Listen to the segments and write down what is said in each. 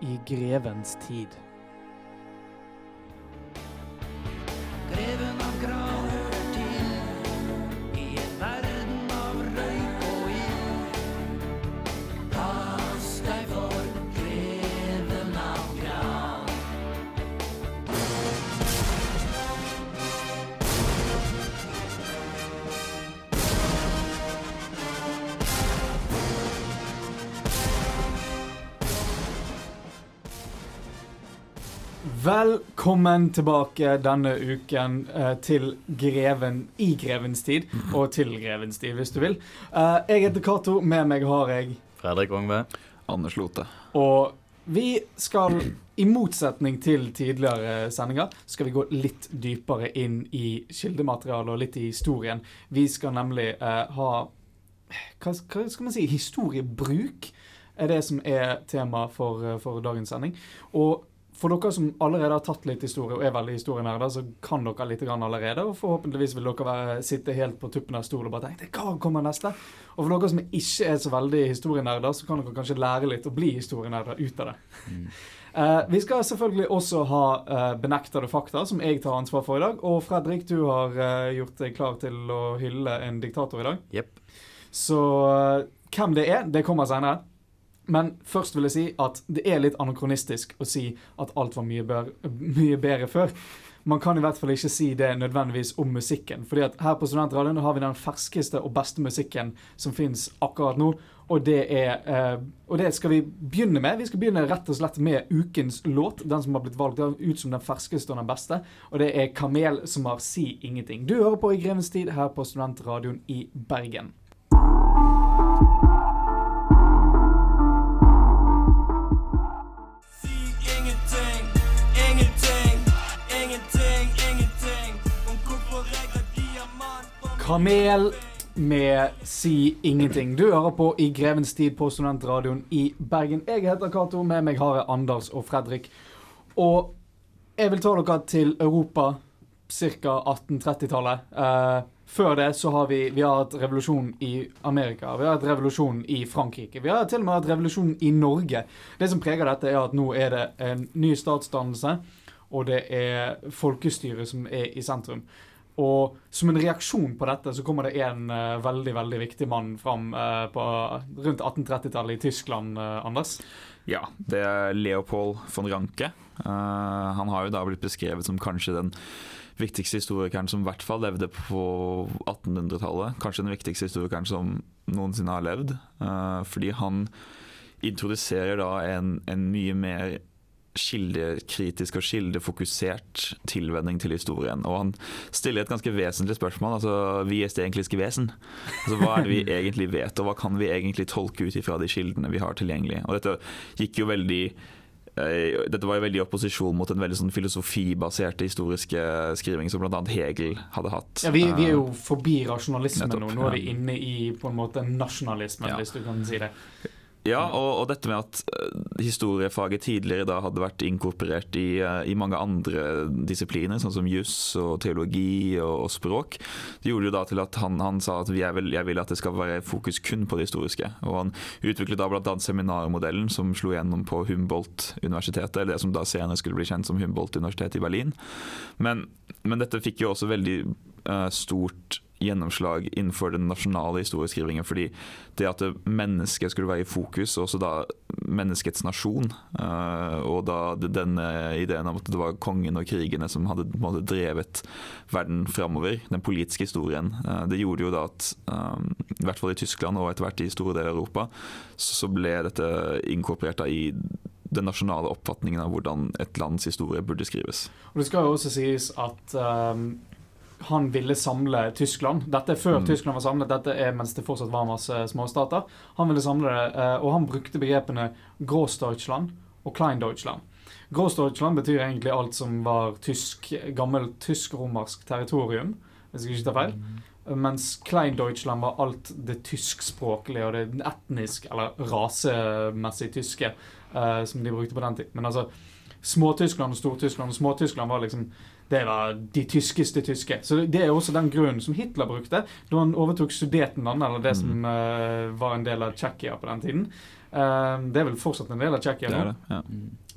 i grevens tid. Velkommen tilbake denne uken eh, til Greven i grevens tid, og til grevens tid, hvis du vil. Eh, jeg heter Cato, med meg har jeg Fredrik Ongve. Anders Lote. Og vi skal, i motsetning til tidligere sendinger, skal vi gå litt dypere inn i kildematerialet og litt i historien. Vi skal nemlig eh, ha hva, hva skal man si? Historiebruk er det som er tema for, eh, for dagens sending. Og for dere som allerede har tatt litt historie og er veldig historienerder, så kan dere litt allerede. Og forhåpentligvis vil dere være, sitte helt på tuppen av stolen og bare tenke hva kommer neste? Og for dere som ikke er så veldig historienerder, så kan dere kanskje lære litt og bli historienerder ut av det. Eh, vi skal selvfølgelig også ha uh, benektede fakta, som jeg tar ansvar for i dag. Og Fredrik, du har uh, gjort deg klar til å hylle en diktator i dag. Yep. Så hvem det er, det kommer senere. Men først vil jeg si at det er litt anakronistisk å si at alt var mye, bør, mye bedre før. Man kan i hvert fall ikke si det nødvendigvis om musikken. fordi at her på Studentradioen har vi den ferskeste og beste musikken som fins akkurat nå. Og det, er, eh, og det skal vi begynne med. Vi skal begynne rett og slett med ukens låt. Den som har blitt valgt ut som den ferskeste og den beste. Og det er Kamel som har Si ingenting. Du hører på I grevens tid her på Studentradioen i Bergen. Kamel med Si ingenting. Du hører på I grevens tid på Studentradioen i Bergen. Jeg heter Cato, med meg har jeg Anders og Fredrik. Og jeg vil ta dere til Europa ca. 1830-tallet. Eh, før det så har vi, vi har hatt revolusjon i Amerika, vi har hatt revolusjon i Frankrike. Vi har til og med hatt revolusjon i Norge. Det som preger dette, er at nå er det en ny statsdannelse, og det er folkestyret som er i sentrum. Og som en reaksjon på dette så kommer det en uh, veldig veldig viktig mann fram uh, på rundt 1830-tallet i Tyskland, uh, Anders. Ja, det er Leopold von Ranke. Han har jo da blitt beskrevet som kanskje den viktigste historikeren som i hvert fall levde på 1800-tallet. Kanskje den viktigste historikeren som noensinne har levd. Fordi han introduserer da en, en mye mer kildekritisk og kildefokusert tilvenning til historien. Og han stiller et ganske vesentlig spørsmål. altså Vi er stenkliske vesen. Altså Hva er det vi egentlig vet, og hva kan vi egentlig tolke ut ifra de kildene vi har tilgjengelig? Og dette gikk jo veldig eh, dette var jo veldig i opposisjon mot en veldig sånn filosofibaserte historiske skriving som bl.a. Hegel hadde hatt. Ja, vi, vi er jo Eh, forbi rasjonalismen nettopp, nå. Nå er vi ja. inne i på en måte nasjonalismen, Ja. hvis du kan si det. Ja, og, og dette med at eh, historiefaget tidligere da hadde vært inkorporert i, eh, i mange andre disipliner, sånn som juss og teologi og, og språk, det gjorde jo da til at han, han sa at jeg vil, jeg vil at det skal være fokus kun på det historiske. Og han utviklet da bl.a. seminarmodellen som slo gjennom på Humboldt-universitetet, eller det som da senere skulle bli kjent som Humboldt-universitetet i Berlin. Men, men dette fikk jo også veldig uh, stort gjennomslag innenfor den nasjonale historieskrivingen. fordi det at mennesket skulle være i fokus, og også da menneskets nasjon, eh, og da den denne ideen om at det var kongen og krigene som hadde måte, drevet verden framover, den politiske historien, eh, det gjorde jo da at eh, i hvert fall i Tyskland og etter hvert i store deler av Europa, så ble dette inkorporert da i den nasjonale oppfatningen av hvordan et lands historie burde skrives. Og det skal jo også sies at ehm, han ville samle Tyskland. Dette er før Mm. Tyskland var samlet, dette er mens det fortsatt var masse småstater. Han ville samle det, eh, og han brukte begrepene Großdeutschland og Kleindeutschland. Großdeutschland betyr egentlig alt som var tysk, gammelt tysk-romersk territorium, hvis jeg ikke tar feil. Mens Kleindeutschland var alt det tyskspråklige og det etnisk, eller rasemessig tyske, eh, som de brukte på den tid. Men altså, Småtyskland og Stor-Tyskland. Og Små-Tyskland var liksom det var de tyskeste tyske. Så det er også den grunnen som Hitler brukte da han overtok Sudetenland, eller det som uh, var en del av Tsjekkia på den tiden. Uh, det er vel fortsatt en del av Tsjekkia Det nå. er det. Ja.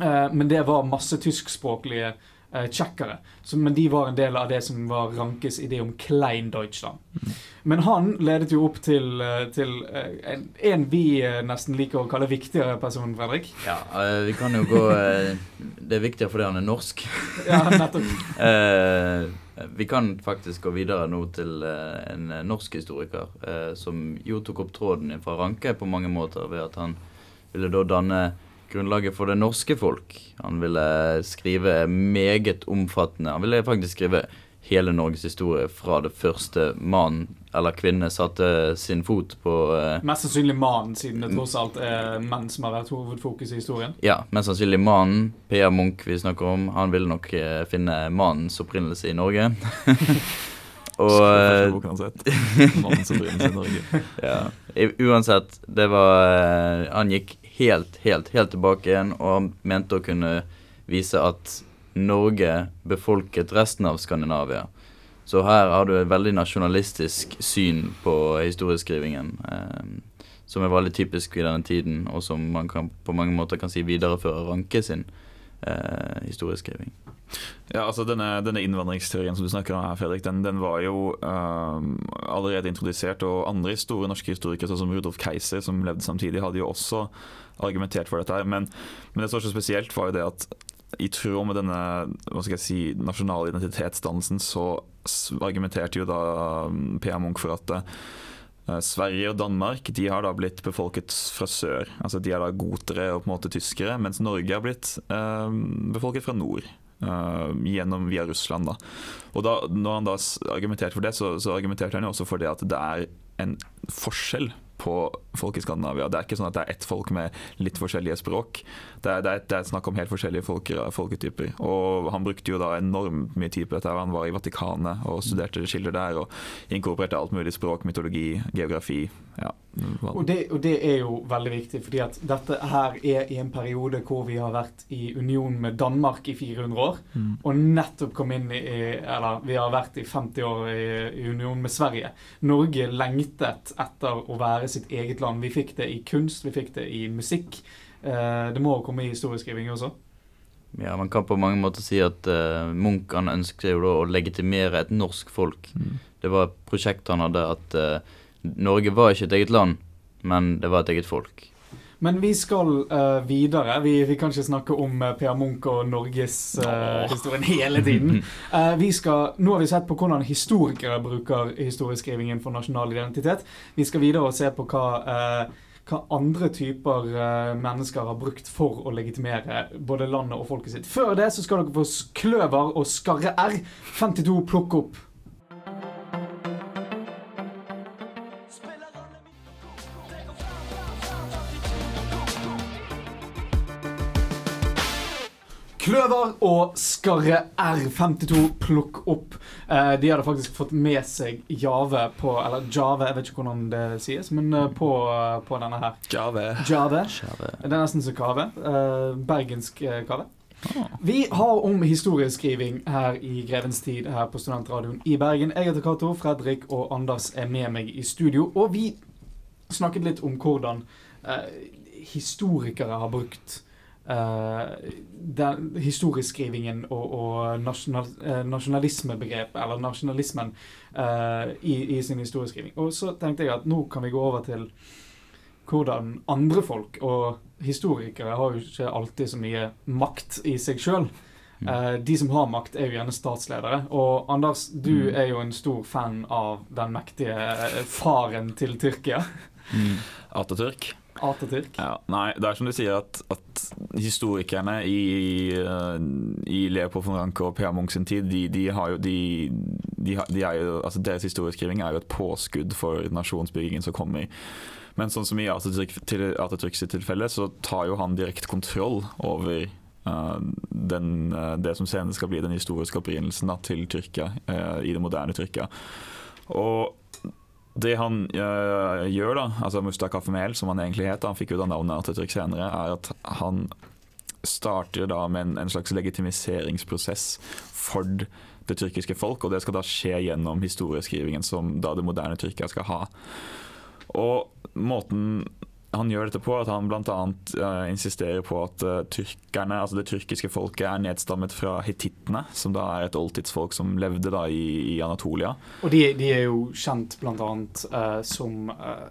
Eh, men det var masse tyskspråklige eh, tsjekkere. Så- Men de var en del av det som var Rankes idé om Klein Deutschland. Men han ledet jo opp til, eh, til eh, en, en vi eh, nesten liker å kalle viktigere person, Fredrik. Ja, vi kan jo gå Det er viktigere fordi han er norsk. Ja, nettopp. Eh, vi kan faktisk gå videre nå til en norsk historiker som jo tok opp tråden fra Ranke på mange måter ved at han ville da danne grunnlaget for det norske folk. Han ville skrive meget omfattende Han ville faktisk skrive hele Norges historie fra det første mann eller kvinne satte sin fot på eh, Mest sannsynlig mannen, siden det tross alt er menn som har vært hovedfokus i historien. Ja, mest sannsynlig mannen, Per Munch vi snakker om, han ville nok eh, finne mannens opprinnelse i Norge. og eh. Mannens opprinnelse i Norge. ja, uansett, det var eh, Han gikk helt, helt, helt tilbake igjen, og mente å kunne vise at Norge befolket resten av Skandinavia. Så her har du et veldig nasjonalistisk syn på historieskrivingen. Eh, som er veldig typisk i denne tiden, og som man kan, på mange måter kan si viderefører Ranke sin eh, historieskriving. Ja, altså denne, denne innvandringsteorien som du snakker om her, Fredrik, den, den var jo um, allerede introdusert. Og andre store norske historikere, sånn som Rudolf Keiser, som levde samtidig, hadde jo også argumentert for dette. her. Men, men det som var så spesielt, var jo det at i tråd med denne hva skal jeg si, nasjonale identitetsdannelsen, så argumenterte jo da um, P.A. Munch for at eh, Sverige og Danmark de har da blitt befolket fra sør. Altså De er da gotere og på en måte tyskere, mens Norge har blitt eh, befolket fra nord. Eh, gjennom via Russland. da. Og da, Når han da argumenterte for det, så, så argumenterte han jo også for det at det er en forskjell på folk i Skandinavia. Det er ikke sånn at det er ett folk med litt forskjellige språk. Det er, det er, det er snakk om helt forskjellige folk, folketyper. Og han brukte jo da enormt mye tid på dette. Han var i Vatikanet og studerte kilder der, og inkorporerte alt mulig språk, mytologi, geografi. Ja. Og det, og det er jo veldig viktig, fordi at dette her er i en periode hvor vi har vært i union med Danmark i 400 år, Mm. og nettopp kom inn i Eller vi har vært i 50 år i, i union med Sverige. Norge lengtet etter å være sitt eget land. Vi fikk det i kunst, vi fikk det i musikk. Eh, det må komme i historieskriving også. Ja, Man kan på mange måter si at uh, Munch han ønsket jo da å legitimere et norsk folk. Mm. Det var et prosjekt han hadde at eh, Norge var ikke et eget land, men det var et eget folk. Men vi skal uh, videre. Vi, vi kan ikke snakke om uh, Per Munch og norgeshistorien hele tiden. Eh, vi skal, nå har vi sett på hvordan historikere bruker historieskrivingen for nasjonal identitet. Vi skal videre og se på hva, eh, hva andre typer uh, mennesker har brukt for å legitimere både landet og folket sitt. Før det så skal dere få Kløver og Skarre R. 52 plukk opp. Kløver og Skarre R52 plukk opp. Eh, de hadde faktisk fått med seg Jave på Eller Jave, jeg vet ikke hvordan det sies, men eh, på, på denne her. Jave. Jave. Jave. Det er nesten som kave. Eh, bergensk kave. kave. Vi har om historieskriving her i Grevens tid her på Studentradioen i Bergen. Jeg heter Cato, Fredrik og Anders er med meg i studio. Og vi snakket litt om hvordan eh, historikere har brukt eh, den historieskrivingen og, og nasjonal, uh, nasjonalismebegrepet, eller nasjonalismen, uh, i, i sin historieskriving. Og så tenkte jeg at nå kan vi gå over til hvordan andre folk og historikere har jo ikke alltid så mye makt i seg sjøl. Uh, de som har makt, er jo gjerne statsledere. Og Anders, du Mm. er jo en stor fan av den mektige faren til Tyrkia. Atatürk. Atatürk. Ja, nei, det er som du sier at, at historikerne i, i Leopold von Ranke og P.A. Munch sin tid, de, de har jo de, de, er jo, altså Deres historieskriving er jo et påskudd for nasjonsbyggingen som kommer. Men sånn som i Atatürk, til, Atatürk sitt tilfelle, så tar jo han direkte kontroll over uh, den, uh, det som senere skal bli den historiske opprinnelsen da, til Tyrkia, uh, i det moderne Tyrkia. Og det han øh, gjør, da, altså Mustafa Kemal, som han egentlig het, han fikk jo da navnet Atatürk senere, er at han starter da med en, en slags legitimiseringsprosess for det tyrkiske folk, og det skal da skje gjennom historieskrivingen som da det moderne Tyrkia skal ha. Og måten han gjør dette på, at han bl.a. Uh, insisterer på at uh, tyrkerne, altså det tyrkiske folket er nedstammet fra hetittene, som da er et oldtidsfolk som levde da i, i Anatolia. Og de, de er jo kjent blant annet eh, som uh,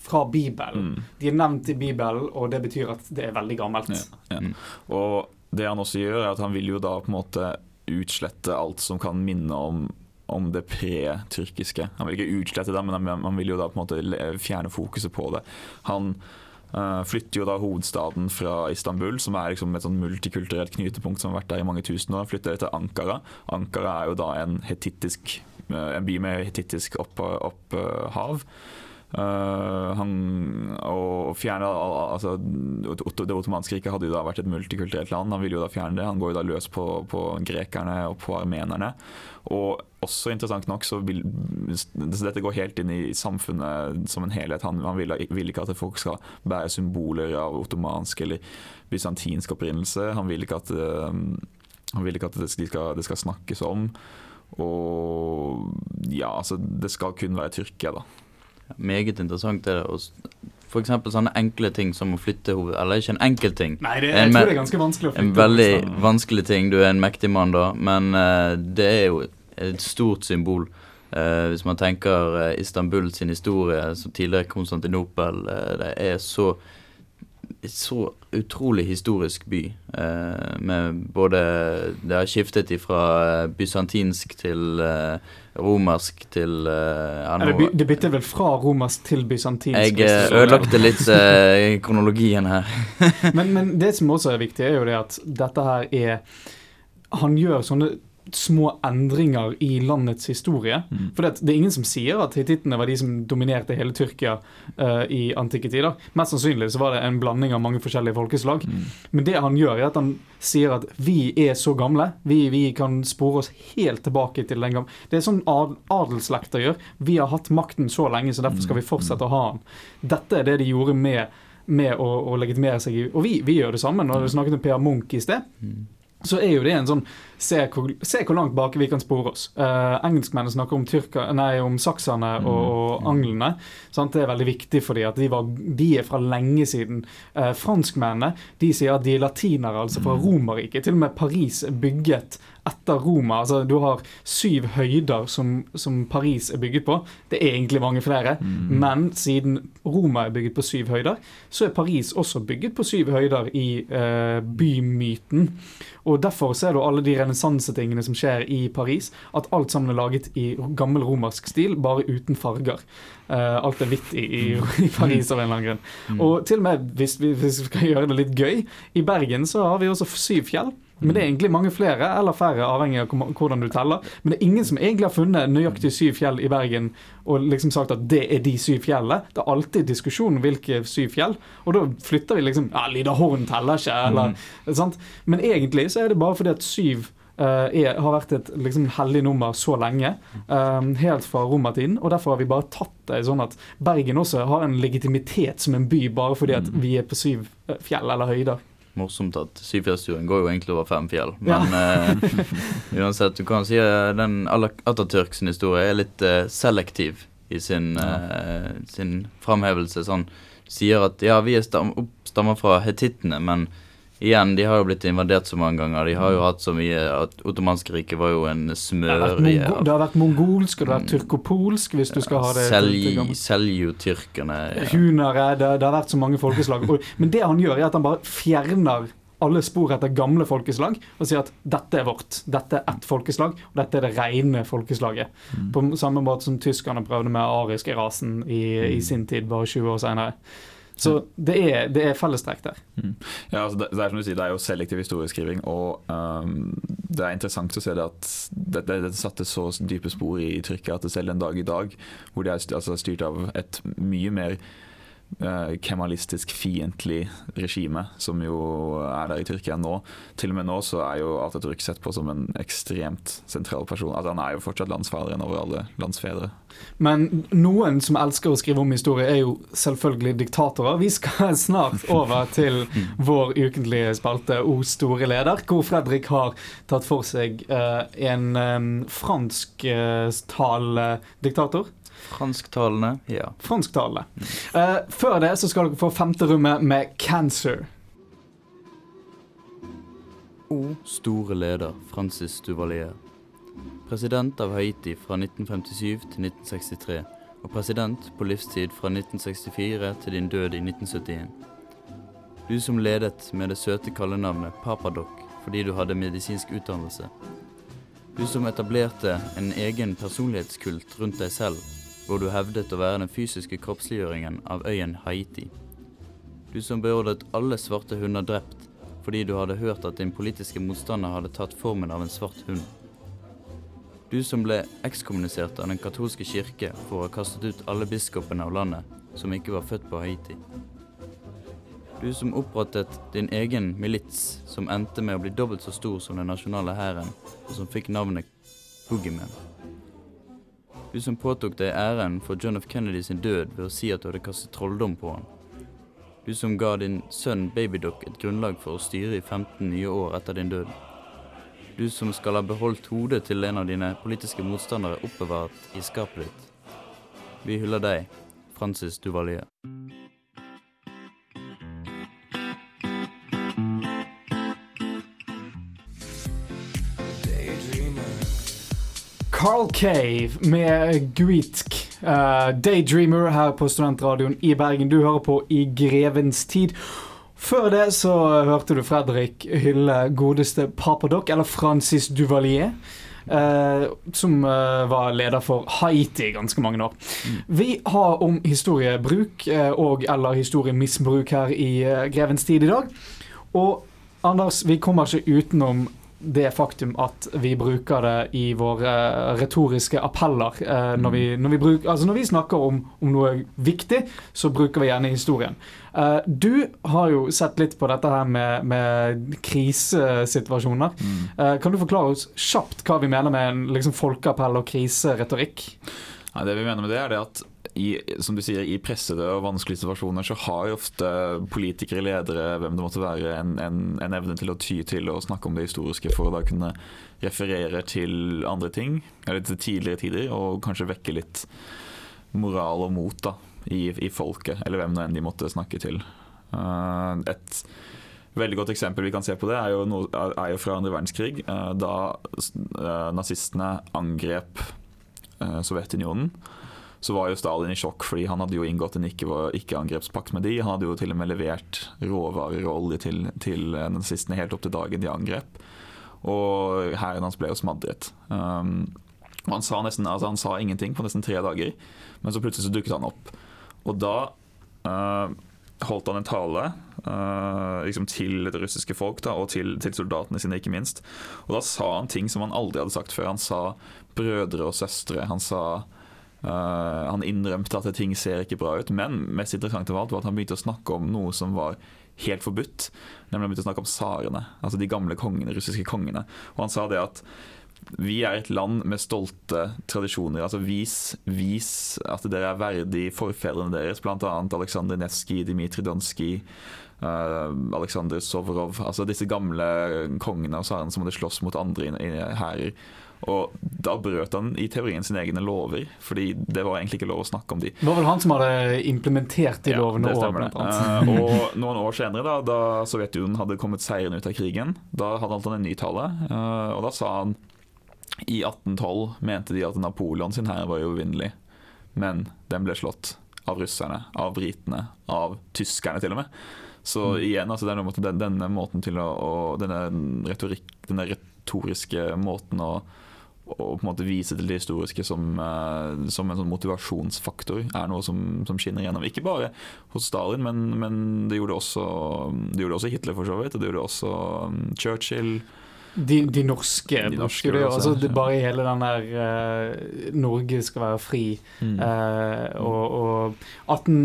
fra Bibelen. Mm. De er nevnt i Bibelen, og det betyr at det er veldig gammelt. Ja, ja. Mm. Og det han også gjør, er at han vil jo da på en måte utslette alt som kan minne om, om det pre-tyrkiske. Han vil ikke utslette det, men han, vil jo da på en måte fjerne fokuset på det. Han uh, flytter jo da hovedstaden fra Istanbul, som er liksom et sånn multikulturelt knutepunkt som har vært der i mange tusen år, flytter det til Ankara. Ankara er jo da en hetittisk uh, en by med hetittisk opphav. Opp, eh, Eh, han, og fjerne altså, Det ottomanske riket hadde jo da vært et multikulturelt land. Han ville jo da fjerne det. Han går jo da løs på, på grekerne og på armenerne. Og også interessant nok så vil så Dette går helt inn i samfunnet som en helhet. Han, han vil, vil ikke at folk skal bære symboler av ottomansk eller bysantinsk opprinnelse. Han vil ikke at, eh, han vil ikke at det, skal, det skal snakkes om. Og ja, altså Det skal kun være Tyrkia, da. Meget interessant er det. Og for eksempel sånne enkle ting som å flytte hoved... Eller ikke en enkel ting. Nei, det, jeg en, tror det er ganske vanskelig å flytte. En veldig hovedstaden. vanskelig ting. Du er en mektig mann da, men uh, det er jo et stort symbol. Uh, hvis man tenker uh, Istanbul sin historie, som tidligere Konstantinopel, det er så så utrolig historisk by. Eh, med både Det har skiftet fra bysantinsk til eh, romersk til eh, Eller, by- det bytter vel fra romersk til bysantinsk. Jeg eh, ødelagte litt eh, kronologien her. men, men det som også er viktig, er jo det at dette her er Han gjør sånne små endringer i landets historie. Mm. For det, det er ingen som sier at hitittene var de som dominerte hele Tyrkia uh, i antikke tider. Mest sannsynlig så var det en blanding av mange forskjellige folkeslag. Mm. Men det han gjør, er at han sier at vi er så gamle. Vi, vi kan spore oss helt tilbake til den gamle Det er sånn ad adelsslekter gjør. Vi har hatt makten så lenge, så derfor skal vi fortsette å ha den. Dette er det de gjorde med, med å, å legitimere seg i Og vi, vi gjør det sammen. Når vi snakket om Per Munch i sted, så er jo det en sånn Se hvor, se hvor langt bak vi kan spore oss. Uh, engelskmennene snakker om, tyrka, nei, om sakserne og, og anglene. Sant? Det er veldig viktig for dem at de, var, de er fra lenge siden. Uh, franskmennene de sier at de er latinere, altså fra Romerriket. Til og med Paris bygget etter Roma. Altså, du har syv høyder som, som Paris er bygget på. Det er egentlig mange flere, men siden Roma er bygget på syv høyder, så er Paris også bygget på syv høyder i eh, bymyten. Og Derfor ser du alle de renessansetingene som skjer i Paris, at alt sammen er laget i gammel romersk stil, bare uten farger. Uh, alt er hvitt i, i, i Paris av en eller annen grunn. Og til og med, hvis vi, hvis vi skal gjøre det litt gøy, i Bergen så har vi også syv fjell. Men det er egentlig mange flere, eller færre, avhengig av hvordan du teller. Men det er ingen som egentlig har funnet nøyaktig syv fjell i Bergen og liksom sagt at det er de syv fjellene. Det er alltid diskusjon om hvilke syv fjell, og da flytter vi liksom Ja, Lydahorn teller ikke, eller sant? Men egentlig så er det bare fordi at syv eh, er, har vært et liksom, hellig nummer så lenge, um, helt fra romertiden. Og derfor har vi bare tatt det sånn at Bergen også har en legitimitet som en by, bare fordi at vi er på syv eh, fjell eller høyder. Morsomt at Syfjellsturen går jo egentlig over fem fjell. Men eh, uansett, du kan si at den Atatürk sin historie er litt uh, selektiv i sin, uh, sin framhevelse. Sånn, sier at ja, vi stam, stammer fra hetittene, men igjen, de har jo blitt invadert så mange ganger. De har jo hatt så mye at Ottomanske riket var jo en smørje Det, det har vært mongolsk, og det har vært tyrkopolsk, hvis du skal ha det til- til Ja. Hunere, det, det har vært så mange folkeslag. Men det han gjør, er at han bare fjerner alle spor etter gamle folkeslag og sier at dette er vårt. Dette er ett folkeslag, og dette er det rene folkeslaget. På samme måte som tyskerne prøvde med ariske rasen i, i sin tid, bare 20 år senere. Så det er, det er fellestrekk der. Ja, altså det, det er som du sier, det er jo selektiv historieskriving, og um, det er interessant å se det at det, det, satte så dype spor i trykket at det selv en dag i dag, hvor de er altså styrt av et mye mer eh, kemalistisk fiendtlig regime som jo er der i Tyrkia nå. Til og med nå så er jo Atatürk sett på som en ekstremt sentral person. Altså, han er jo fortsatt landsfaderen over alle landsfedre. Men noen som elsker å skrive om historie, er jo selvfølgelig diktatorer. Vi skal snart over til vår ukentlige spalte O store leder, hvor Fredrik har tatt for seg eh, en eh, fransktalende diktator. Fransktalende, ja. Fransktalende. Uh, før det så skal dere få femte rommet med Cancer. O store leder Francis Duvalier. President av Haiti fra 1957 til 1963, og president på livstid fra 1964 til din død i 1971. Du som ledet med det søte kallenavnet Papadoc fordi du hadde medisinsk utdannelse. Du som etablerte en egen personlighetskult rundt deg selv, hvor du hevdet å være den fysiske kroppsliggjøringen av øyen Haiti. Du som beordret alle svarte hunder drept fordi du hadde hørt at din politiske motstander hadde tatt formen av en svart hund. Du som ble ekskommunisert av den katolske kirke for å ha kastet ut alle biskopene av landet som ikke var født på Haiti. Du som opprettet din egen milits som endte med å bli dobbelt så stor som den nasjonale hæren, og som fikk navnet Boogeyman. Du som påtok deg æren for John F. Kennedy sin død ved å si at du hadde kastet trolldom på ham. Du som ga din sønn Babydoc et grunnlag for å styre i 15 nye år etter din død. Du som skal ha beholdt hodet til en av dine politiske motstandere oppbevart i skapet ditt. Vi hyller deg, Francis Duvalier. Carl Cave med Guitk. Uh, Daydreamer her på Studentradioen i Bergen. Du hører på I grevens tid. Før det så hørte du Fredrik hylle godeste Papadoc, eller Francis Duvalier. Uh, som uh, var leder for Haiti i ganske mange år. Vi har om historiebruk eh, og eller historiemisbruk her i eh, Grevens tid i dag. Og Anders, vi kommer ikke utenom det faktum at vi bruker det i våre eh, retoriske appeller. eh, når, vi, når, vi bruk, altså når vi snakker om, om noe viktig, så bruker vi gjerne historien. Eh, du har jo sett litt på dette her med, med krisesituasjoner. Eh, kan du forklare oss kjapt hva vi mener med en liksom, folkeappell og kriseretorikk? Nei, det vi mener med det er det at i, som du sier, i pressede og vanskelige situasjoner så har jo ofte politikere, ledere, hvem det måtte være, en, en, en evne til å ty til å snakke om det historiske for å da kunne referere til andre ting, eller til tidligere tider, og kanskje vekke litt moral og mot da, i, i folket, eller hvem nå enn de måtte snakke til. Eh, et veldig godt eksempel vi kan se på det, er jo, noe, er jo fra andre verdenskrig, eh, da eh, nazistene angrep Sovjetunionen så var jo Stalin i sjokk, fordi han hadde jo inngått en ikke-angrepspakt med de. Han hadde jo til og med levert råvarer og olje til, til nazistene helt opp til dagen de angrep. Og hæren hans ble jo smadret. Um, han sa, nesten, altså han sa ingenting på nesten tre dager, men så plutselig så dukket han opp. Og da uh, holdt han en tale uh, liksom til det russiske folk da, og til, til soldatene sine, ikke minst. Og da sa han ting som han aldri hadde sagt før. Han sa brødre og søstre. Han sa Uh, han innrømte at ting ser ikke bra ut, men mest interessant av alt var at han begynte å snakke om noe som var helt forbudt. Nemlig han begynte å snakke om tsarene, altså de gamle kongene, russiske kongene. Og han sa det at vi er et land med stolte tradisjoner. altså Vis, vis at dere er verdig forfedrene deres, bl.a. Aleksandr Nevskij, Dmitrij Donskij, uh, Aleksandr Sovrov. Altså disse gamle kongene og tsarene som hadde slåss mot andre hærer. Og da brøt han i teorien sine egne lover, fordi det var egentlig ikke lov å snakke om de. Det var vel han som hadde implementert de lovene Ja, det stemmer År, det. Eh, og noen år senere, da, da Sovjetunionen hadde kommet seirende ut av krigen, da hadde han en ny tale, eh, og da sa han i 1812 mente de at Napoleon sin hær var uovervinnelig, men den ble slått av russerne, av britene, av tyskerne til og med. Så Mm. igjen, altså denne, den, denne måten å, å denne, retorikk, denne retoriske måten å og på en måte vise til det historiske som, eh, som en sånn motivasjonsfaktor er noe som, som skinner gjennom. Ikke bare hos Stalin, men, men det, gjorde også, det gjorde også Hitler, for så vidt. Og det gjorde også um, Churchill. De, de norske De norske det. også, Altså, det bare i hele den der uh, Norge skal være fri. Mm. uh, og og 18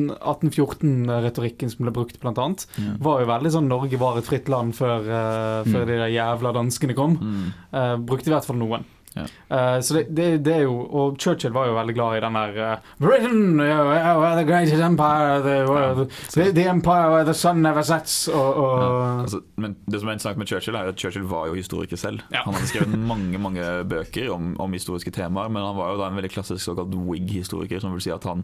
1814-retorikken som ble brukt, blant annet, var jo veldig sånn Norge var et fritt land før, uh, før Mm. de der jævla danskene kom. Mm. Brukte i hvert fall noen. Ja. Eh, så det, det, det er jo Og Churchill var jo veldig glad i den der uh, Britain, uh, uh, the greatest empire, the, uh, the, the empire where the sun never sets, og, og Ja, altså, men det som er interessant med Churchill, er at Churchill var jo historiker selv. Ja. Han hadde skrevet mange mange bøker om, om historiske temaer, men han var jo da en veldig klassisk såkalt Whig-historiker, som vil si at han,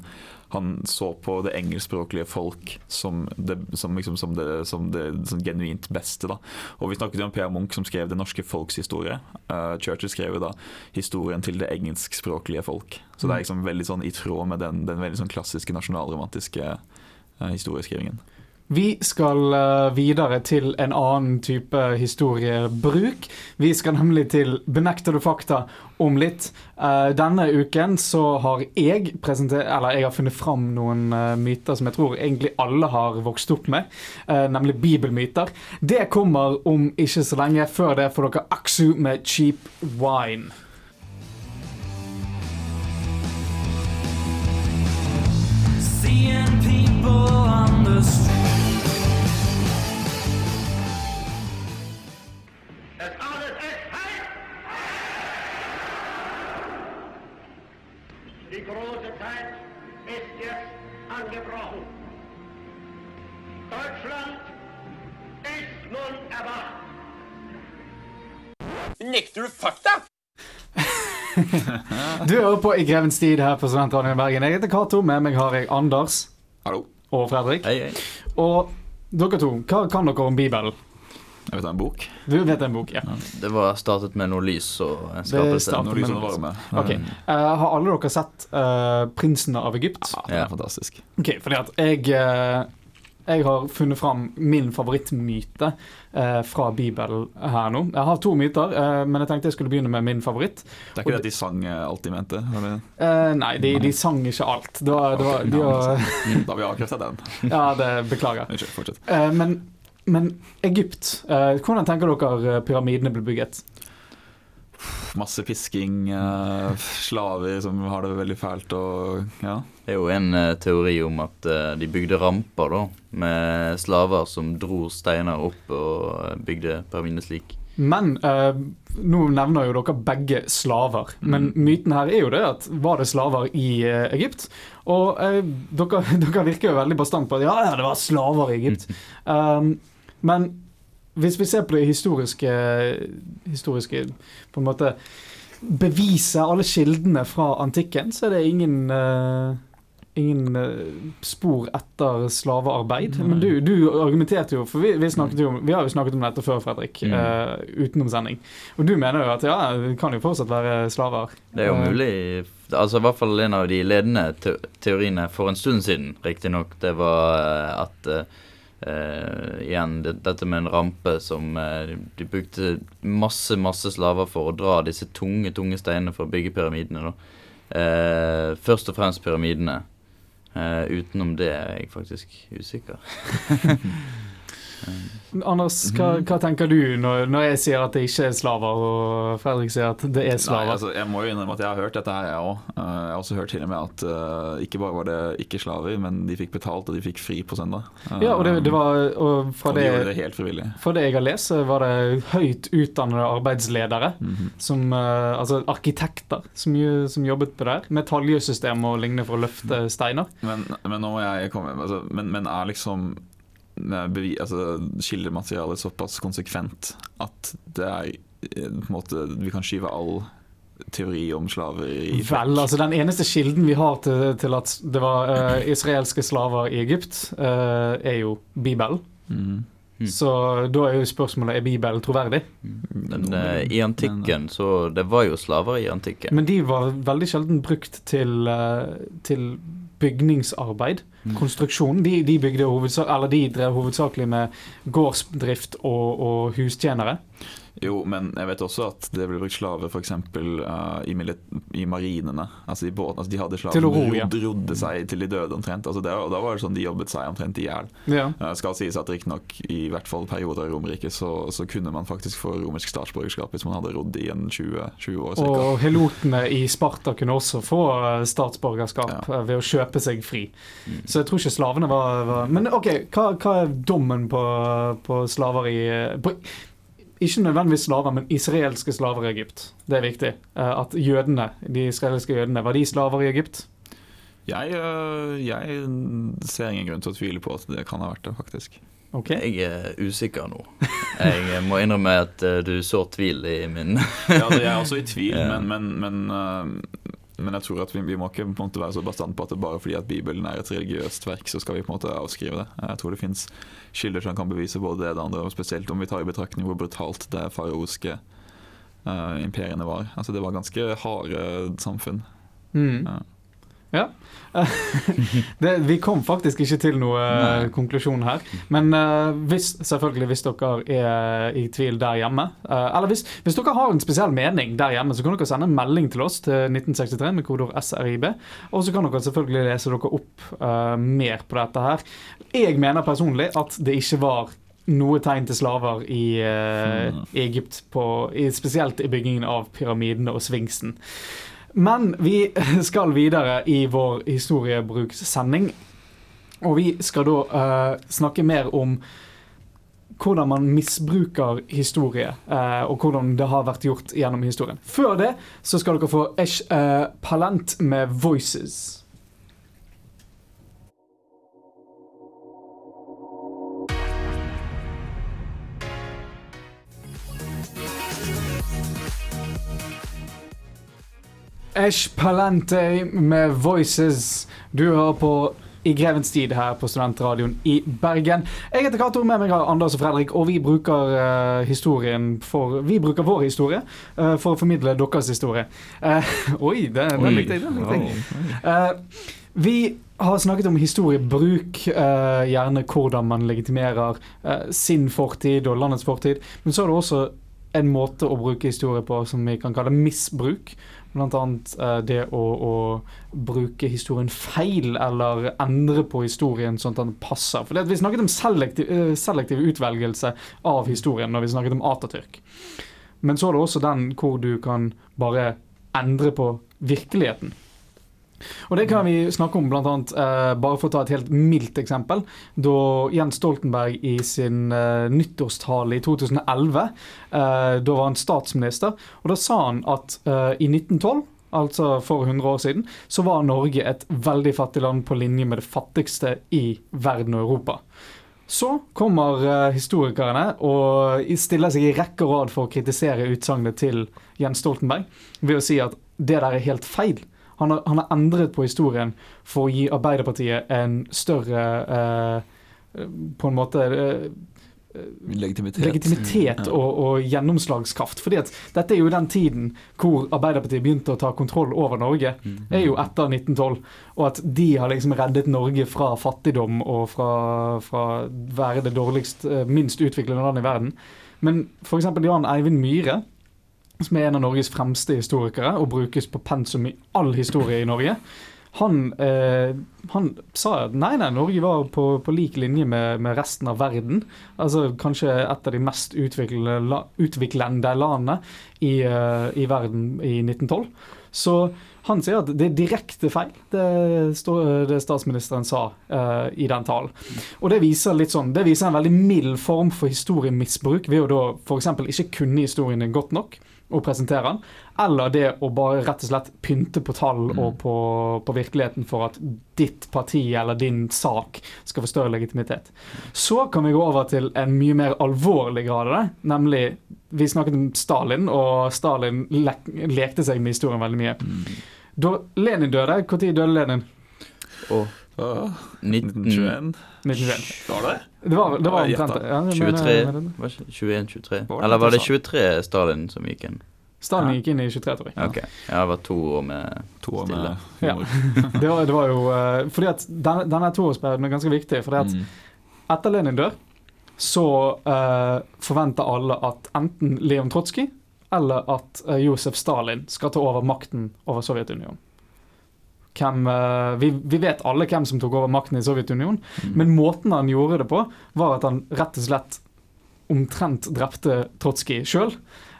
han så på det engelskspråklige folk som det, som liksom, som det, som det genuint beste. Da. Og Vi snakket jo om Per Munch, som skrev 'Det norske folks historie'. Uh, Churchill skrev jo da 'Historien til det engelskspråklige folk'. Så det er liksom veldig sånn i tråd med den, den veldig sånn klassiske nasjonalromantiske uh, historieskrivingen. Vi skal eh, videre til en annen type historiebruk. Vi skal nemlig til Benekter du fakta om litt. Eh, denne uken så har jeg presentert Eller jeg har funnet fram noen eh, myter som jeg tror egentlig alle har vokst opp med, nemlig bibelmyter. Det kommer om ikke så lenge. Før det får dere Aksu med Cheap Wine. Seeing people Die große Zeit ist jetzt angebrochen. Deutschland ist nun erwacht. Nekter du fakta? Du hører på I grevens tid her på Studentradioen i Bergen. Jeg heter Cato. Med meg har jeg Anders Hallo. og Fredrik. Hei, hei. Og dere to, hva kan dere om Bibelen? Jeg vet det er en bok. Du vet en bok, ja. Det var startet med noe lys og en Det skapelse. startet lys og med- varme. Ok, Uh, Har alle dere sett uh, 'Prinsen av Egypt'? Ja, det er fantastisk. Ok, fordi at jeg uh, Jeg har funnet fram min favorittmyte eh, fra Bibelen her nå. Jeg har to myter, eh, men jeg tenkte jeg skulle begynne med min favoritt. Det er ikke det at de sang eh, alt de mente? Eller? Eh, nei, de, de sang ikke alt. Det var, da, var, de var, Da har vi avkreftet den. ja, det beklager. Unnskyld, fortsett. Eh, men, men Egypt, eh, hvordan tenker dere eh, pyramidene ble bygget? Masse pisking, eh, slaver som har det veldig fælt og ja. Det er jo en teori om at de bygde ramper da, med slaver som dro steiner opp og bygde pyramidene slik. Men eh, nå nevner jo dere begge slaver. Men myten her er jo det at var det slaver i eh, Egypt? Og eh, dere, dere virker jo veldig bastant på at ja, ja, det var slaver i Egypt. Um, men hvis vi ser på det historiske, historiske på en måte beviset, alle kildene fra antikken, så er det ingen eh, Ingen eh, spor etter slavearbeid. Men du, du argumenterte jo, for vi, vi, jo, vi har jo snakket om dette før, Fredrik, Mm. uh, utenom sending. Og du mener jo at ja, det kan jo fortsatt være slaver. Det er jo Eh, mulig Altså i hvert fall en av de ledende te teoriene for en stund siden, riktignok, det var at eh, Igjen det, dette med en rampe som uh, De brukte masse, masse slaver for å dra disse tunge, tunge steinene for å bygge pyramidene. da. Først og fremst pyramidene. Eh, utenom det er jeg faktisk usikker. Anders, hva, Mhm. hva tenker du når, når jeg sier at det ikke er slaver, og Fredrik sier at det er slaver? Nei, altså, jeg må jo innrømme at jeg har hørt dette her, jeg òg. jeg har også hørt til og med at uh, ikke bare var det ikke slaver, men de fikk betalt, og de fikk fri på søndag. Eh, ja, og det, det var og fra og de gjorde det, det helt frivillig. fra det jeg har lest, var det høyt utdannede arbeidsledere. Mhm. Som, uh, altså arkitekter som, som jobbet på der. Med taljesystem og lignende for å løfte steiner. Men, men nå må jeg komme altså, men, men er liksom eh, altså, kildematerialet såpass konsekvent at det er eh, på en måte Vi kan skyve all teori om slaver i Vel, altså Den eneste kilden vi har til, til at det var uh, israelske slaver i Egypt, uh, er jo Bibelen. Mm. Mm. Så da er jo spørsmålet er Bibelen troverdig. Men uh, i antikken så Det var jo slaver i antikken. Men de var veldig sjelden brukt til, til bygningsarbeid. Mm. Konstruksjon. De, de, de drev hovedsakelig med gårdsdrift og, og hustjenere. Jo, men jeg vet også at det ble brukt slaver f.eks. Uh, i, i marinene. Altså i båten. Altså de hadde slaver som ja. rodde, rodde seg til de døde omtrent. Altså det, og da var det sånn de jobbet seg omtrent i hjel. Ja. Uh, skal sies at riktignok i hvert fall perioder i Romerriket så, så kunne man faktisk få romersk statsborgerskap hvis man hadde rodd i en 20, 20 år cirka. Og helotene i Sparta kunne også få eh, statsborgerskap ja. ved å kjøpe seg fri. Så jeg tror ikke slavene var, var Men OK, hva, hva er dommen på, på i på, Ikke nødvendigvis slaver, men israelske slaver i Egypt. Det er viktig. Eh, At jødene, de israelske jødene, var de slaver i Egypt? Jeg, uh, jeg ser ingen grunn til å tvile på at det kan ha vært det, faktisk. Okay. Jeg er usikker nå. Jeg må innrømme at eh, du sår tvil i min Ja, det er jeg også i tvil, men, men, men, men jeg tror at vi, vi må ikke på en måte være så bastant på at det bare fordi at Bibelen er et religiøst verk, så skal vi på en måte avskrive det. Jeg tror det fins kilder som kan bevise både det og det andre, og spesielt om vi tar i betraktning hvor brutalt det faraoske uh, imperiene var. Altså Det var ganske harde samfunn. Mm. Ja. Ja. det, vi kom faktisk ikke til noe eh, Nei. konklusjon her. Men uh, hvis, selvfølgelig hvis dere er i tvil der hjemme, uh, eller hvis, hvis dere har en spesiell mening der hjemme, så kan dere sende en melding til oss til 1963 med kodeord SRIB. Og så kan dere selvfølgelig lese dere opp uh, mer på dette her. Jeg mener personlig at det ikke var noe tegn til slaver i, eh, Hmm. i Egypt, på, i, spesielt i byggingen av pyramidene og sfinksen. Men vi skal videre i vår historiebrukssending. Og vi skal da uh, snakke mer om hvordan man misbruker historie, uh, og hvordan det har vært gjort gjennom historien. Før det så skal dere få Esh uh, Palent med 'Voices'. Esh Palante med 'Voices'. Du hører på I grevens tid her på Studentradioen i Bergen. Jeg heter Cato, med meg har Anders og Fredrik, og vi bruker uh, historien for Vi bruker vår historie uh, for å formidle deres historie. Uh, oi, den, den likte jeg. Den likte jeg. Vi har snakket om historiebruk, gjerne hvordan man legitimerer sin fortid og landets fortid. Men så er det også en måte å bruke historie på som vi kan kalle misbruk. Annet eh, det å, å bruke historien feil, eller endre på historien sånn at den passer. For vi snakket om selektiv, eh, selektiv utvelgelse av historien når vi snakket om Atatürk. Men så er det også den hvor du kan bare endre på virkeligheten. Og det kan vi snakke om blant annet, eh, bare for å ta et helt mildt eksempel. Da Jens Stoltenberg i sin eh, nyttårstale i 2011, eh, da var han statsminister, og da sa han at eh, i 1912 Altså for 100 år siden, så var Norge et veldig fattig land på linje med det fattigste i verden og Europa. Så kommer eh, historikerne og stiller seg i rekke og rad for å kritisere utsagnet til Jens Stoltenberg ved å si at det der er helt feil. Han har, han har endret på historien for å gi Arbeiderpartiet en større eh, På en måte eh, Legitimitet. legitimitet og, og gjennomslagskraft. Fordi at dette er jo den tiden hvor Arbeiderpartiet begynte å ta kontroll over Norge. Det er jo etter 1912. Og at de har liksom reddet Norge fra fattigdom og fra, fra være det dårligst, eh, minst utviklede landet i verden. Men f.eks. Jan Eivind Myhre, som er en av Norges fremste historikere og brukes på pensum i all historie i Norge, han, eh, han sa at nei, nei, Norge var på, på lik linje med, med resten av verden. Altså kanskje et av de mest utviklende, utviklende landene i, uh, i verden i 1912. Så han sier at det er direkte feil, det, det statsministeren sa uh, i den talen. Og det viser litt sånn, det viser en veldig mild form for historiemisbruk ved å da f.eks. ikke kunne historien godt nok og presentere den, eller det å bare rett og slett pynte på tall og på, på virkeligheten for at ditt parti eller din sak skal få større legitimitet. Så kan vi gå over til en mye mer alvorlig grad av det, nemlig vi snakket om Stalin, og Stalin le lekte seg med historien veldig mye. Da Lenin døde, når døde Lenin? Og 19... 1921. 1921. Var det? Det var, det var omtrent det. Ja, men- 23 men- var ikke 21-23? Eller var det det 23 Stalin som gikk inn? Stalin gikk inn i 23, tror jeg. Ok, ja, det var to år med To år Stille. med Ja. Det var, det var jo eh, Fordi at denne, denne toårsperioden er ganske viktig. Fordi at Mm. etter Lenin dør, så uh, forventer alle at enten Leon Trotsky eller at eh, Josef Stalin skal ta over makten over Sovjetunionen. Hvem, eh, vi, vi vet alle hvem som tok over makten i Sovjetunionen, men måten han gjorde det på, var at han rett og slett omtrent drepte Trotsky sjøl.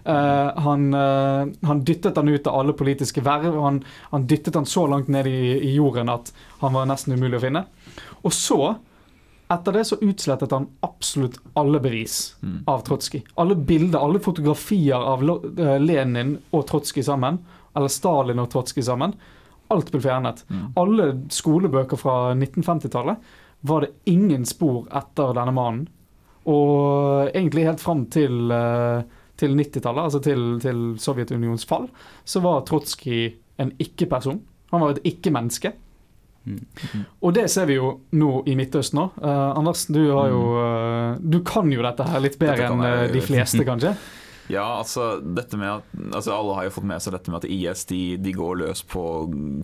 han, uh, han dyttet han ut av alle politiske verv. Han, han dyttet han så langt ned i, i jorden at han var nesten umulig å finne. Og så, etter det, så utslettet han absolutt alle bevis Mm. av Trotsky. Alle bilder, alle fotografier av eh, Lenin og Trotsky sammen, eller Stalin og Trotsky sammen, alt ble fjernet. Mm. Alle skolebøker fra 1950-tallet var det ingen spor etter denne mannen. Og egentlig helt fram til, eh, til 90-tallet, altså til, til Sovjetunions fall, så var Trotsky en ikke-person. Han var et ikke-menneske. Mm. Og det ser vi jo nå i Midtøsten òg. Anders, du, har jo, uh, du kan jo dette her litt bedre enn eh, de fleste, kanskje? Ja, altså, dette med at, altså Alle har jo fått med seg dette med at IS de, de går løs på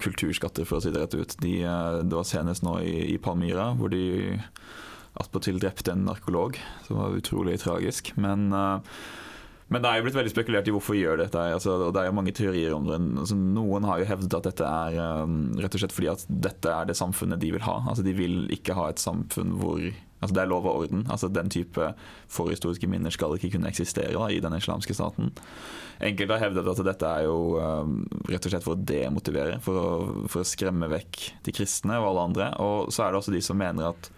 kulturskatter, for å si det rett ut. De, eh, det var senest nå i, i Palmyra, hvor de attpåtil drepte en narkolog, som var utrolig tragisk. Men, uh, men det er jo blitt veldig spekulert i hvorfor de gjør dette. Altså, og Det er jo mange teorier om det. Altså, noen har jo hevdet at dette er um, rett og slett fordi at dette er det samfunnet de vil ha. Altså, de vil ikke ha et samfunn hvor altså, det er lov og orden. Altså, den type forhistoriske minner skal ikke kunne eksistere da, i den islamske staten. Enkelte har hevdet at dette er jo eh, rett og slett for å demotivere, for å, for å skremme vekk de kristne og alle andre. Og så er det også de som mener at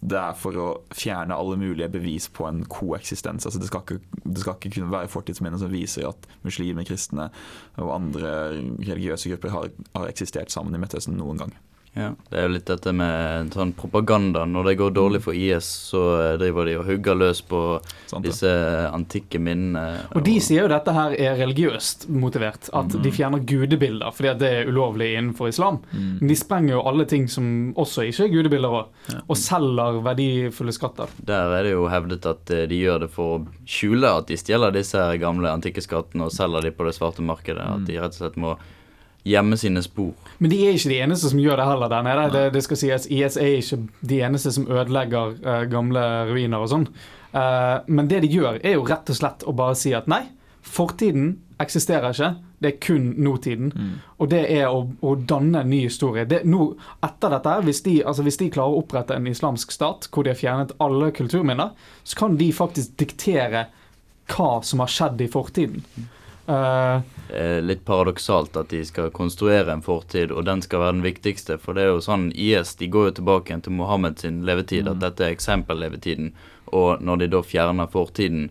det er for å fjerne alle mulige bevis på en koeksistens. Altså det, skal ikke, det skal ikke kunne være fortidsminner som viser at muslimer, kristne og andre religiøse grupper har, har eksistert sammen i Midtøsten noen gang. Ja, Det er jo litt dette med sånn propaganda. Når det går dårlig for IS, så eh, driver de og hugger løs på Sant disse antikke minnene. Og de sier jo dette her er religiøst motivert. At de fjerner gudebilder fordi at det er ulovlig innenfor islam. Mm. Men de sprenger jo alle ting som også ikke er gudebilder også, Ja. og selger verdifulle skatter. Der er det jo hevdet at eh, de gjør det for å skjule at de stjeler disse gamle antikke skattene og selger de på det svarte markedet. At de rett og slett må gjemme sine spor. Men de er ikke de eneste som gjør det heller der nede. Det, det skal sies, IS er ikke de eneste som ødelegger uh, gamle ruiner og sånn. Uh, men det de gjør, er jo rett og slett å bare si at nei, fortiden eksisterer ikke. Det er kun nåtiden. Mm. Og det er å, å danne en ny historie. Det, nå, etter dette, hvis de, altså hvis de klarer å opprette en islamsk stat hvor de har fjernet alle kulturminner, så kan de faktisk diktere hva som har skjedd i fortiden. Er litt paradoksalt at de skal konstruere en fortid, og den skal være den viktigste. For det er jo sånn IS de går jo tilbake igjen til Mohammed sin levetid, at dette er eksempellevetiden. Og når de da fjerner fortiden,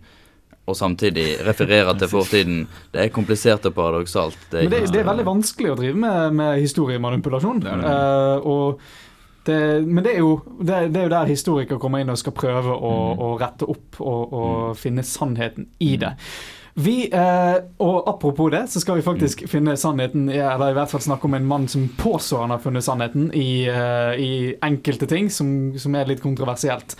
og samtidig refererer til fortiden Det er komplisert og paradoksalt. Det Men det, det er veldig vanskelig å drive med, med historiemanipulasjon. Det uh. Men det er, jo, det, er jo der historikere kommer inn og skal prøve å, Mm. å rette opp og, og finne sannheten i det. Vi, eh, og Apropos det, så skal vi faktisk finne sannheten, eller i hvert fall snakke om en mann som påstår han har funnet sannheten i, eh, i enkelte ting som, som er litt kontroversielt.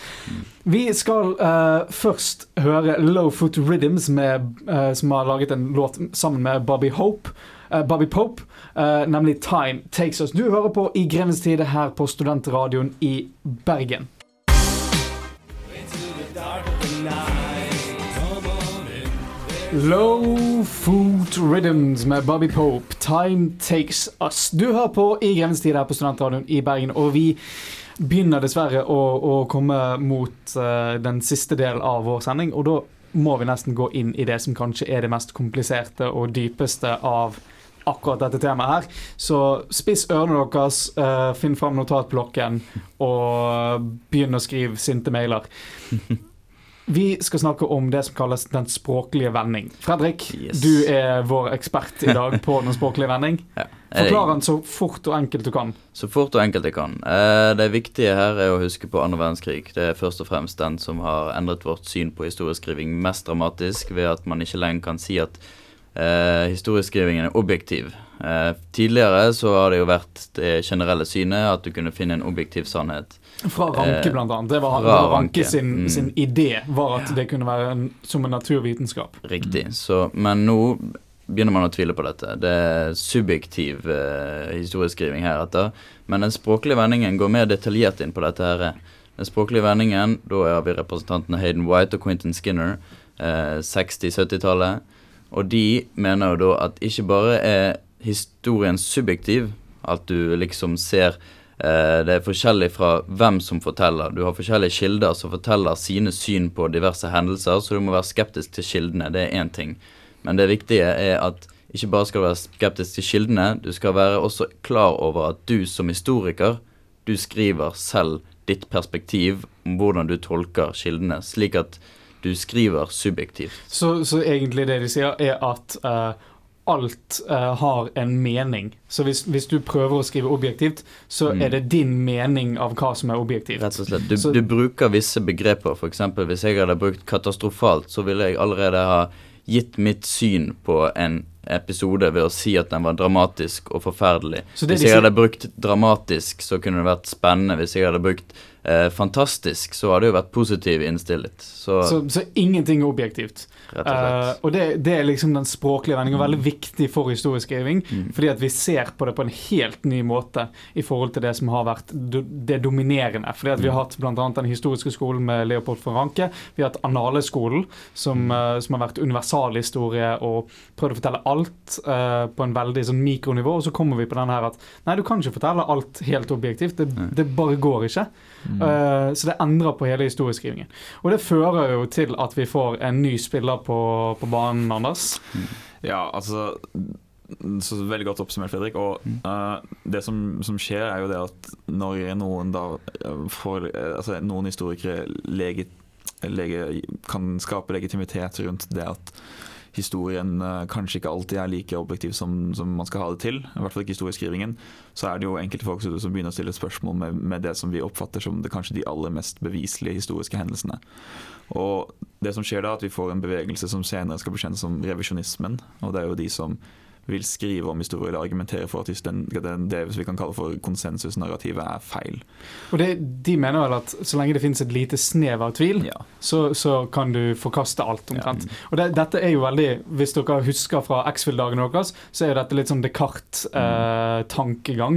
Vi skal eh, først høre Lowfoot Rhythms, med, eh, som har laget en låt sammen med Bobby Hope. eh, Bobby Pope, eh, nemlig 'Time Takes Us'. Du hører på I grevens tide her på Studentradioen i Bergen. Low Food Rhythms med Bobby Pope, 'Time Takes Us'. Du hører på I grensetid her på Studentradioen i Bergen, og vi begynner dessverre å, å komme mot uh, den siste delen av vår sending, og da må vi nesten gå inn i det som kanskje er det mest kompliserte og dypeste av akkurat dette temaet her. Så spiss ørene deres, uh, finn fram notatblokken, og begynn å skrive sinte mailer. Vi skal snakke om det som kalles den språklige vending. Fredrik, Yes. du er vår ekspert i dag på den språklige vending. Ja. Forklar den så fort og enkelt du kan. Så fort og enkelt jeg kan. Eh, det viktige her er å huske på andre verdenskrig. Det er først og fremst den som har endret vårt syn på historieskriving mest dramatisk, ved at man ikke lenger kan si at eh, historieskrivingen er objektiv. Eh, tidligere så har det jo vært det generelle synet at du kunne finne en objektiv sannhet. Fra Ranke, Eh, blant annet. Det var, det var Ranke sin, Mm. sin idé var at det kunne være en, som en naturvitenskap. Riktig. Så, men nå begynner man å tvile på dette. Det er subjektiv eh, historieskriving heretter. Men den språklige vendingen går mer detaljert inn på dette her. Den språklige vendingen, da har vi representantene Hayden White og Quentin Skinner, eh, 60-70-tallet. Og de mener jo da at ikke bare er historien subjektiv, at du liksom ser Det er forskjellig fra hvem som forteller. Du har forskjellige kilder som forteller sine syn på diverse hendelser, så du må være skeptisk til kildene. Det er én ting. Men det viktige er at ikke bare skal du være skeptisk til kildene, du skal være også klar over at du som historiker, du skriver selv ditt perspektiv om hvordan du tolker kildene, slik at du skriver subjektivt. Så, så egentlig det de sier, er at eh, alt uh, har en mening. Så hvis, hvis du prøver å skrive objektivt, så Mm. er det din mening av hva som er objektivt. Rett og slett. Du, Så- du bruker visse begreper. F.eks. hvis jeg hadde brukt katastrofalt, så ville jeg allerede ha gitt mitt syn på en episode ved å si at den var dramatisk og forferdelig. Hvis jeg hadde brukt dramatisk, så kunne det vært spennende. Hvis jeg hadde brukt eh, fantastisk, så hadde det jo vært positiv innstilt. Så, Så, så ingenting er objektivt. rett og slett. Uh, og det, det er liksom den språklige vendingen, veldig viktig for historieskriving. Mm. Fordi at vi ser på det på en helt ny måte i forhold til det som har vært do, det dominerende. Fordi at vi har hatt bl.a. den historiske skolen med Leopold von Ranke. Vi har hatt Annaleskolen, som, uh, som har vært universalhistorie og prøvd å fortelle alt uh, på en veldig sånn mikronivå. Og så kommer vi på den her at nei, du kan ikke fortelle alt helt objektivt. Det, det bare går ikke. Mm. Uh, så det endrer på hele historieskrivingen. Og det fører jo til at vi får en ny spiller på, på banen, Anders. Ja, altså så Veldig godt oppsummert, Fredrik. Og Mm. eh, det som, som skjer, er jo det at når noen da får Altså noen historikere lege, lege, kan skape legitimitet rundt det at historien eh, kanskje ikke alltid er like objektiv som, som man skal ha det til, i hvert fall ikke historieskrivingen, så er det jo enkelte folk som begynner å stille spørsmål med, med det som vi oppfatter som det, kanskje de aller mest beviselige historiske hendelsene. Og det som skjer da, er at vi får en bevegelse som senere skal bli kjent som revisjonismen. Og det er jo de som vil skrive om historie eller argumentere for at den, den, det vi kan kalle for konsensusnarrativet er feil. Og det, de mener vel at så lenge det finnes et lite snev av tvil, Ja. så, så kan du forkaste alt omtrent. Og det, dette er jo veldig, hvis dere husker fra X-Fill-dagene deres, så er jo dette litt sånn Descartes-tankegang.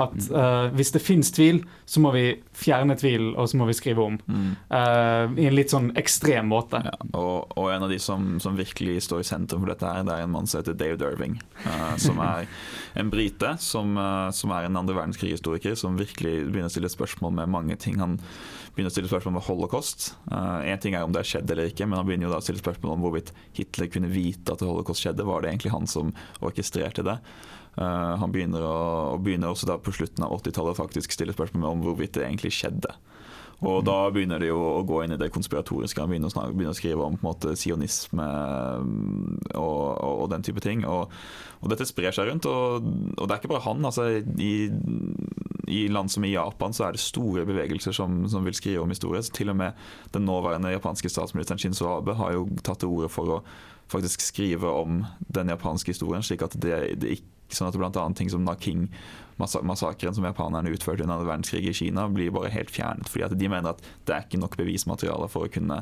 At uh, hvis det finnes tvil, så må vi fjerne tvil, og så må vi skrive om. Uh, I en litt sånn ekstrem måte. Ja, og, og en av de som, som virkelig står i sentrum for dette, her, det er en mann som heter Dave Irving. Uh, som er en brite, som, som er en andre verdenskrig-historiker, som virkelig begynner å stille spørsmål med mange ting. Han begynner å stille spørsmål om holocaust. Én ting er om det har skjedd eller ikke, men han begynner jo da å stille spørsmål om hvorvidt Hitler kunne vite at holocaust skjedde. Var det egentlig han som orkestrerte det? Uh, han begynner, å, og begynner også da på slutten av 80-tallet faktisk stille spørsmål om hvorvidt det egentlig skjedde. Og da begynner de å gå inn i det konspiratoriske. Han begynner å, snakke, begynner å skrive om måte sionisme mm, og, og, og den type ting. Og, og dette sprer seg rundt. Og, det er ikke bare han. altså i, i land som i Japan så er det store bevegelser som, som vil skrive om historie. Så til og med den nåværende japanske statsministeren Shinzo Abe har jo tatt til orde for å faktisk skrive om den japanske historien, slik at det, det ikke Sånn at bl.a. ting som Naking-massakren som japanerne utførte under andre verdenskrig i Kina, blir bare helt fjernet. fordi at de mener at det er ikke nok bevismateriale for å kunne,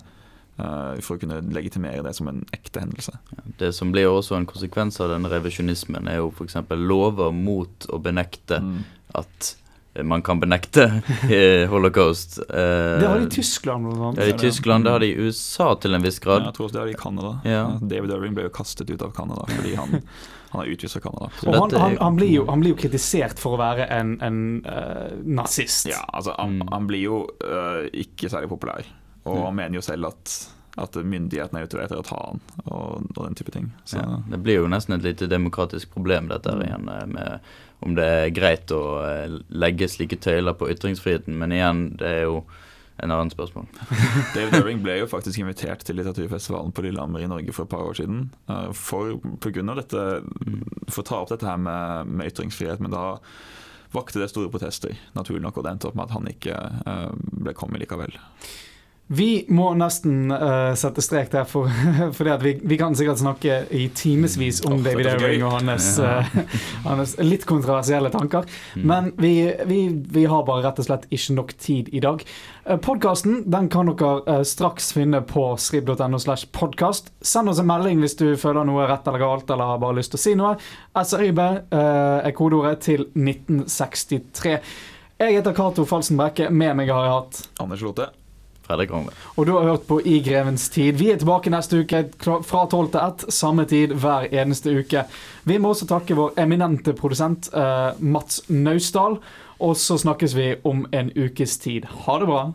eh, for å kunne legitimere det som en ekte hendelse. Det som blir også en konsekvens av den revisjonismen, er jo f.eks. lover mot å benekte Mm. at man kan benekte eh, holocaust. Eh, Det har de i Tyskland, blant annet. det har de i Tyskland, det har de i USA til en viss Ja, grad. jeg tror også det er i Canada. Ja. David Irving ble jo kastet ut av Canada fordi han, han er utvist fra Canada. Og han, han, han, blir jo, han blir jo kritisert for å være en, en uh, nazist. Ja, altså han, Mm. han blir jo uh, ikke særlig populær, og Mm. han mener jo selv at, at myndighetene er ute etter å ta han, og, og den type ting. Så, Ja, det blir jo nesten et lite demokratisk problem, dette her igjen, eh, med om det er greit å eh, legge slike tøyler på ytringsfriheten. Men igjen, det er jo en annen spørsmål. David Irving ble jo faktisk invitert til litteraturfestivalen på Lillehammer i Norge for et par år siden. øh, For, på grunn av dette, for å ta opp dette her med, med ytringsfrihet, men da vakte det store protester, naturlig nok, og det endte opp med at han ikke øh, ble kommet likevel. Vi må nesten uh, sette strek der, for, at vi, vi kan sikkert snakke i timevis om oh, David er gøy. og hans, Ja. eh, hans litt kontroversielle tanker. Mm. Men vi, vi, vi har bare rett og slett ikke nok tid i dag. Uh, Podkasten den kan dere uh, straks finne på srib.no. slash podcast. Send oss en melding hvis du føler noe rett eller galt eller har bare lyst til å si noe. SRIB eh, er kodeordet til 1963. Jeg heter Cato Falsen Brekke. Med meg har jeg hatt Anders Lote. Fredrik Rangve. Og du har hørt på I grevens tid. Vi er tilbake neste uke fra 12 til 1, samme tid hver eneste uke. Vi må også takke vår eminente produsent eh, Mats Naustdal. Og så snakkes vi om en ukes tid. Ha det bra.